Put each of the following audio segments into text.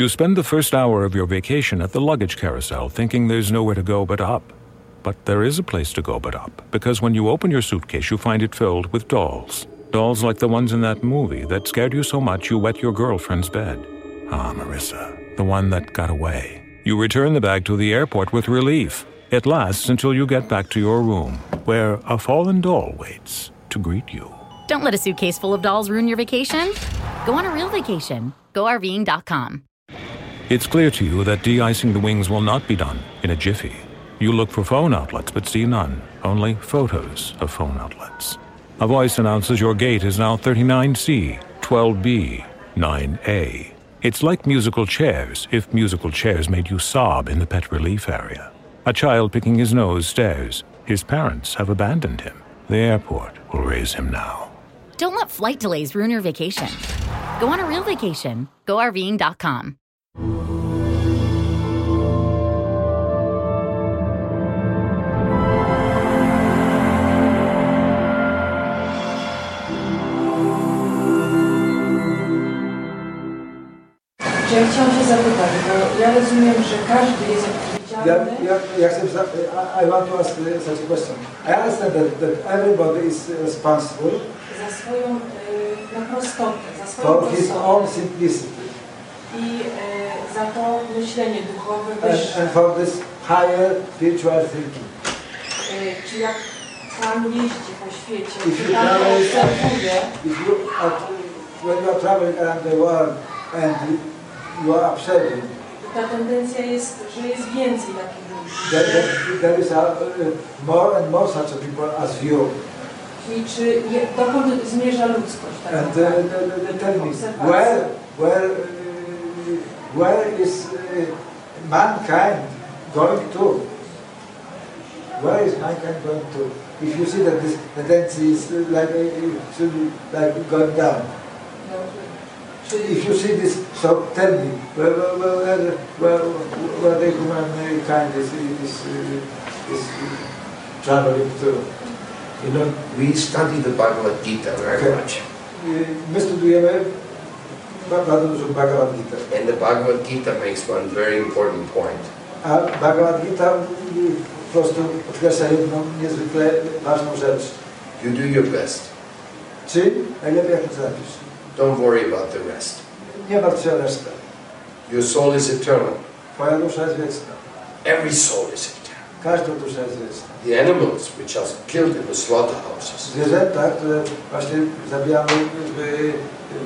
You spend the first hour of your vacation at the luggage carousel thinking there's nowhere to go but up. But there is a place to go but up, because when you open your suitcase, you find it filled with dolls. Dolls like the ones in that movie that scared you so much you wet your girlfriend's bed. Ah, Marissa, the one that got away. You return the bag to the airport with relief. It lasts until you get back to your room, where a fallen doll waits to greet you. Don't let a suitcase full of dolls ruin your vacation. Go on a real vacation. GoRVing.com. It's clear to you that de-icing the wings will not be done in a jiffy. You look for phone outlets but see none, only photos of phone outlets. A voice announces your gate is now 39C, 12B, 9A. It's like musical chairs if musical chairs made you sob in the pet relief area. A child picking his nose stares. His parents have abandoned him. The airport will raise him now. Don't let flight delays ruin your vacation. Go on a real vacation. GoRVing.com. że każdy jest odpowiedzialny yeah, yeah, accept. I, I want to ask such a question. I understand that, that everybody is responsible za swoją y, na prostotę, za swoją for his own simplicity i y, za to myślenie duchowe and, wyższe. and for this higher spiritual thinking. Y, Czy jak Pan jeździ po świecie, If Pan obserwuje, if you are, when you are traveling around the world and you are observing, ta tendencja jest, że jest więcej takich ludzi. that there is a, uh, more and more such people as you. I czy je, dokąd zmierza ludzkość tak And uh, the, the, the Obserwacja. where, where, uh, where is uh, mankind going to? Where is mankind going to? If you see that this tendency is like uh, should be like going down. Dobrze. If you see this, so tell me, where, where, where, where, where the humankind is, is, uh, is uh, traveling to? You know, we study the Bhagavad Gita very Okay. much. Y, My studujemy Bhagavad Gita. And the Bhagavad Gita makes one very important point. A Bhagavad Gita y, po prostu podkreśla jedną niezwykle ważną rzecz. You do your best. Czy najlepiej jak to zrobisz? Don't worry about the rest. Nie martw się o resztę. Your soul is eternal. Twoja dusza jest wieczna. Every soul is eternal. Każda dusza jest wieczna. The animals which are killed in the slaughterhouses, Zwierzęta, które właśnie zabijamy w,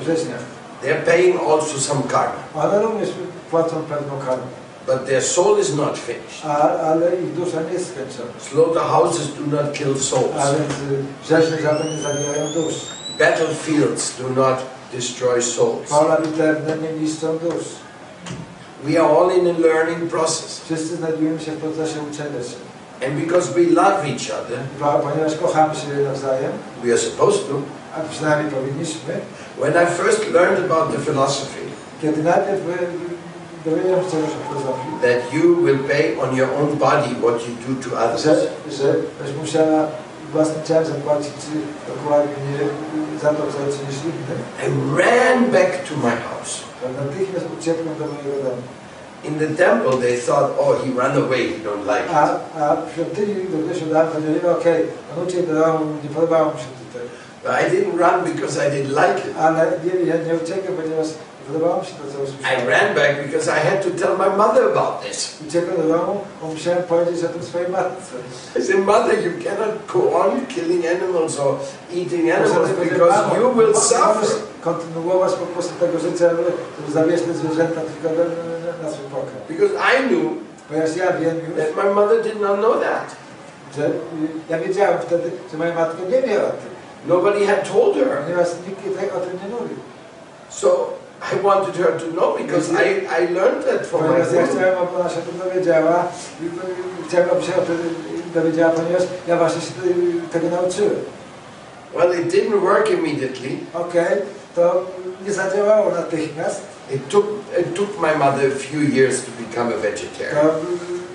w they're paying also some karma. one również płacą pewną karę. But their soul is not finished. A, ale ich dusza nie jest skończona. Slaughterhouses do not kill souls. więc y, rzeźnie żadne nie zabijają dusz. Battlefields do not destroy souls. Pola bitewne nie niszczą dusz. We are all in a learning process. Wszyscy znajdujemy się w procesie uczenia się. And because we love each other, Ponieważ kochamy się nawzajem, we are supposed to. a przynajmniej powinniśmy, When I first learned about the philosophy, kiedy najpierw dowiedziałem się czegoś o filozofii, that you will pay on your own body what you do to others. że, że będziesz musiała zapłacić y, dokładnie y, za to, co czynisz innym, I ran back to my house. to natychmiast uciekłem do mojego domu. In the temple, they thought, oh, he ran away, he don't like it. a w świątyni, do której się udałem, powiedzieli, okej, on uciekł do domu, nie podobało mu się tutaj. But I didn't run because I didn't like it. Ale nie, ja nie uciekłem, ponieważ nie podobało mi się to, co I ran back because I had to tell my mother about this. Uciekłem do domu, bo musiałem powiedzieć o tym swojej matce. I said, Mother, you cannot go on killing animals or eating animals because you will suffer. kontynuować po prostu tego życia, żeby zwierzęta tylko na, na, na swój pokarm. Because I knew Ponieważ ja wiem that my mother did not know that. że ja wiedziałem wtedy, że moja matka nie wie o tym, Nobody had told her. ponieważ nikt o tym nie mówił. So I wanted her to know because I, I learned that from my ja guru. chciałem, aby ona się o tym dowiedziała i chciałem, aby się o tym dowiedziała, ponieważ ja właśnie się tego nauczyłem. Well, it didn't work immediately. Okej, to nie zadziałało natychmiast, It took, it took my mother a few years to become a vegetarian.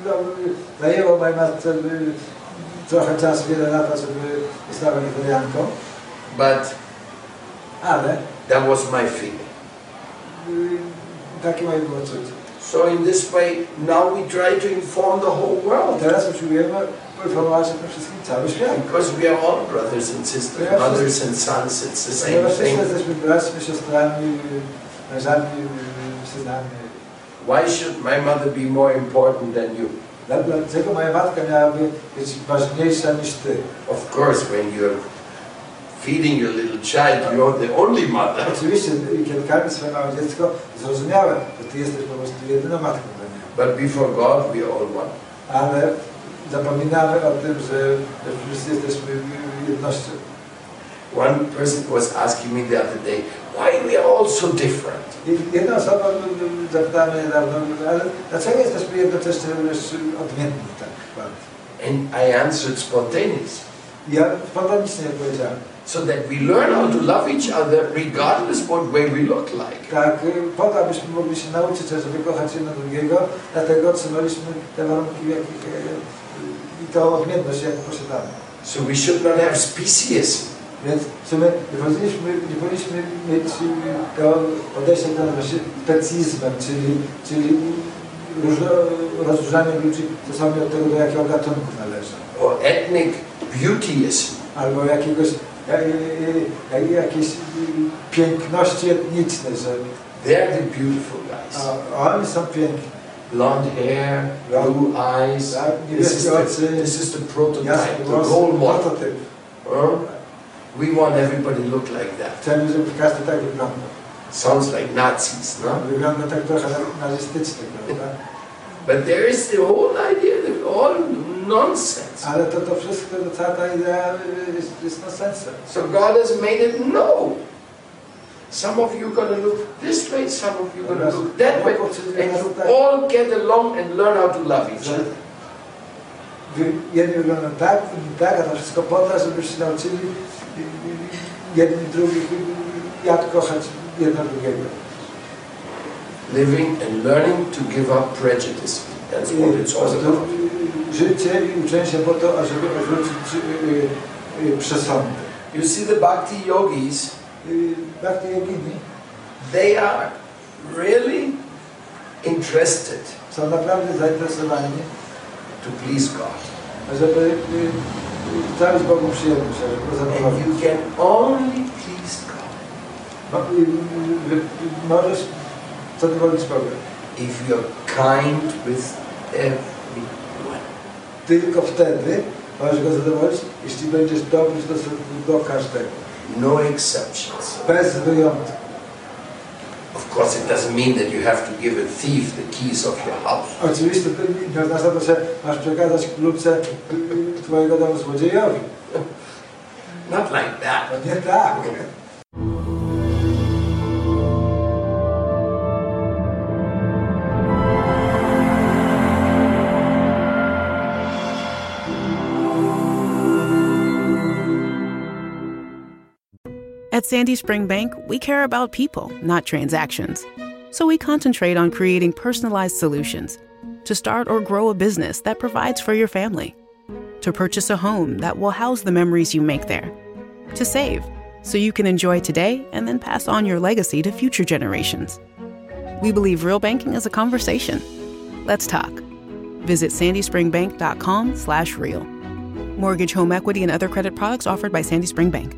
no, y, zajęło mojej matce trochę czasu, wiele lat, żeby została wegetarianką, But ale that was my feeling. Y, takie moje. So in this way, now we try to inform the whole world. Teraz usiłujemy poinformować o tym wszystkim cały świat. Because we are all brothers and sisters, mothers and sons, it's the same thing. jesteśmy braćmi, siostrami, mężami, synami. Why should my mother be more important than you? Dla- Dlaczego moja matka miałaby być ważniejsza niż ty? Of course, when you're feeding a little child, you're the only mother. Oczywiście, swoje małe dziecko, zrozumiałem, że ty jesteś po prostu jedyną matką dla niego. But before God, we are all one. Ale zapominamy o tym, że, wszyscy jesteśmy jednością. One person was asking me the other day, why we are all so different? Jedna osoba zapytała mnie niedawno, ale dlaczego jesteśmy jednocześnie odmienni tak bardzo? And I answered spontaneously. Ja spontanicznie powiedziałem. So that we learn how to love each other regardless what way we look like. Tak, y, po to, abyśmy mogli się nauczyć, żeby kochać jedno drugiego, dlatego otrzymaliśmy te warunki, jakich, y, y, i tą odmienność, jaką posiadamy. So we should not have speciesism. Więc w sumie nie powinniśmy, nie powinniśmy mieć y, to nazywa się specyzmem, czyli, czyli różno, rozróżnianie ludzi stosownie od tego, do jakiego gatunku należą. Or ethnic beautyism. Albo jakiegoś, jak, jak, jakieś piękności etniczne, że They're the beautiful guys. a, oni są piękni. Blonde hair, blue eyes. This is the, this is the prototype, the role model. Huh? We want everybody to look like that. Chcemy, żeby każdy tak wyglądał. Sounds like Nazis, no? Wygląda tak trochę nazystycznie, prawda? But there is the whole idea that all nonsense. Ale to, to wszystko, to cała ta idea jest, jest nonsensem. So God has made it no. Some of you gonna look this way, some of you gonna look that way, and you all get along and learn how to love each other. jedni wyglądają tak, inni tak, a to wszystko po to, żebyście nauczyli y, y, jedni drugich, jak kochać jedno drugiego. Living and learning to give up prejudice. That's what it's all about. Życie i uczenie się po to, ażeby odwrócić y, y, y, przesądy. You see the bhakti yogis, Y, Bhakti Yogini they are really interested są naprawdę zainteresowani, to please God. żeby y, y, sprawić Bogu przyjemność, żeby go And zadowolić. you can only please God Mo- Możesz zadowolić Boga. if you're kind with everyone. Tylko wtedy możesz go zadowolić, jeśli będziesz dobry w stosunku do każdego. No exceptions. Bez wyjątku. Of course, it doesn't mean that you have to give a thief the keys of your house. Oczywiście to nie oznacza to, że masz przekazać twojego domu złodziejowi. Not like that. No nie tak. At Sandy Spring Bank, we care about people, not transactions. So we concentrate on creating personalized solutions to start or grow a business that provides for your family, to purchase a home that will house the memories you make there, to save so you can enjoy today and then pass on your legacy to future generations. We believe real banking is a conversation. Let's talk. Visit sandyspringbank.com slash real. Mortgage, home equity, and other credit products offered by Sandy Spring Bank.